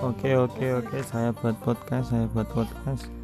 Oke oke oke. Saya buat podcast saya buat podcast.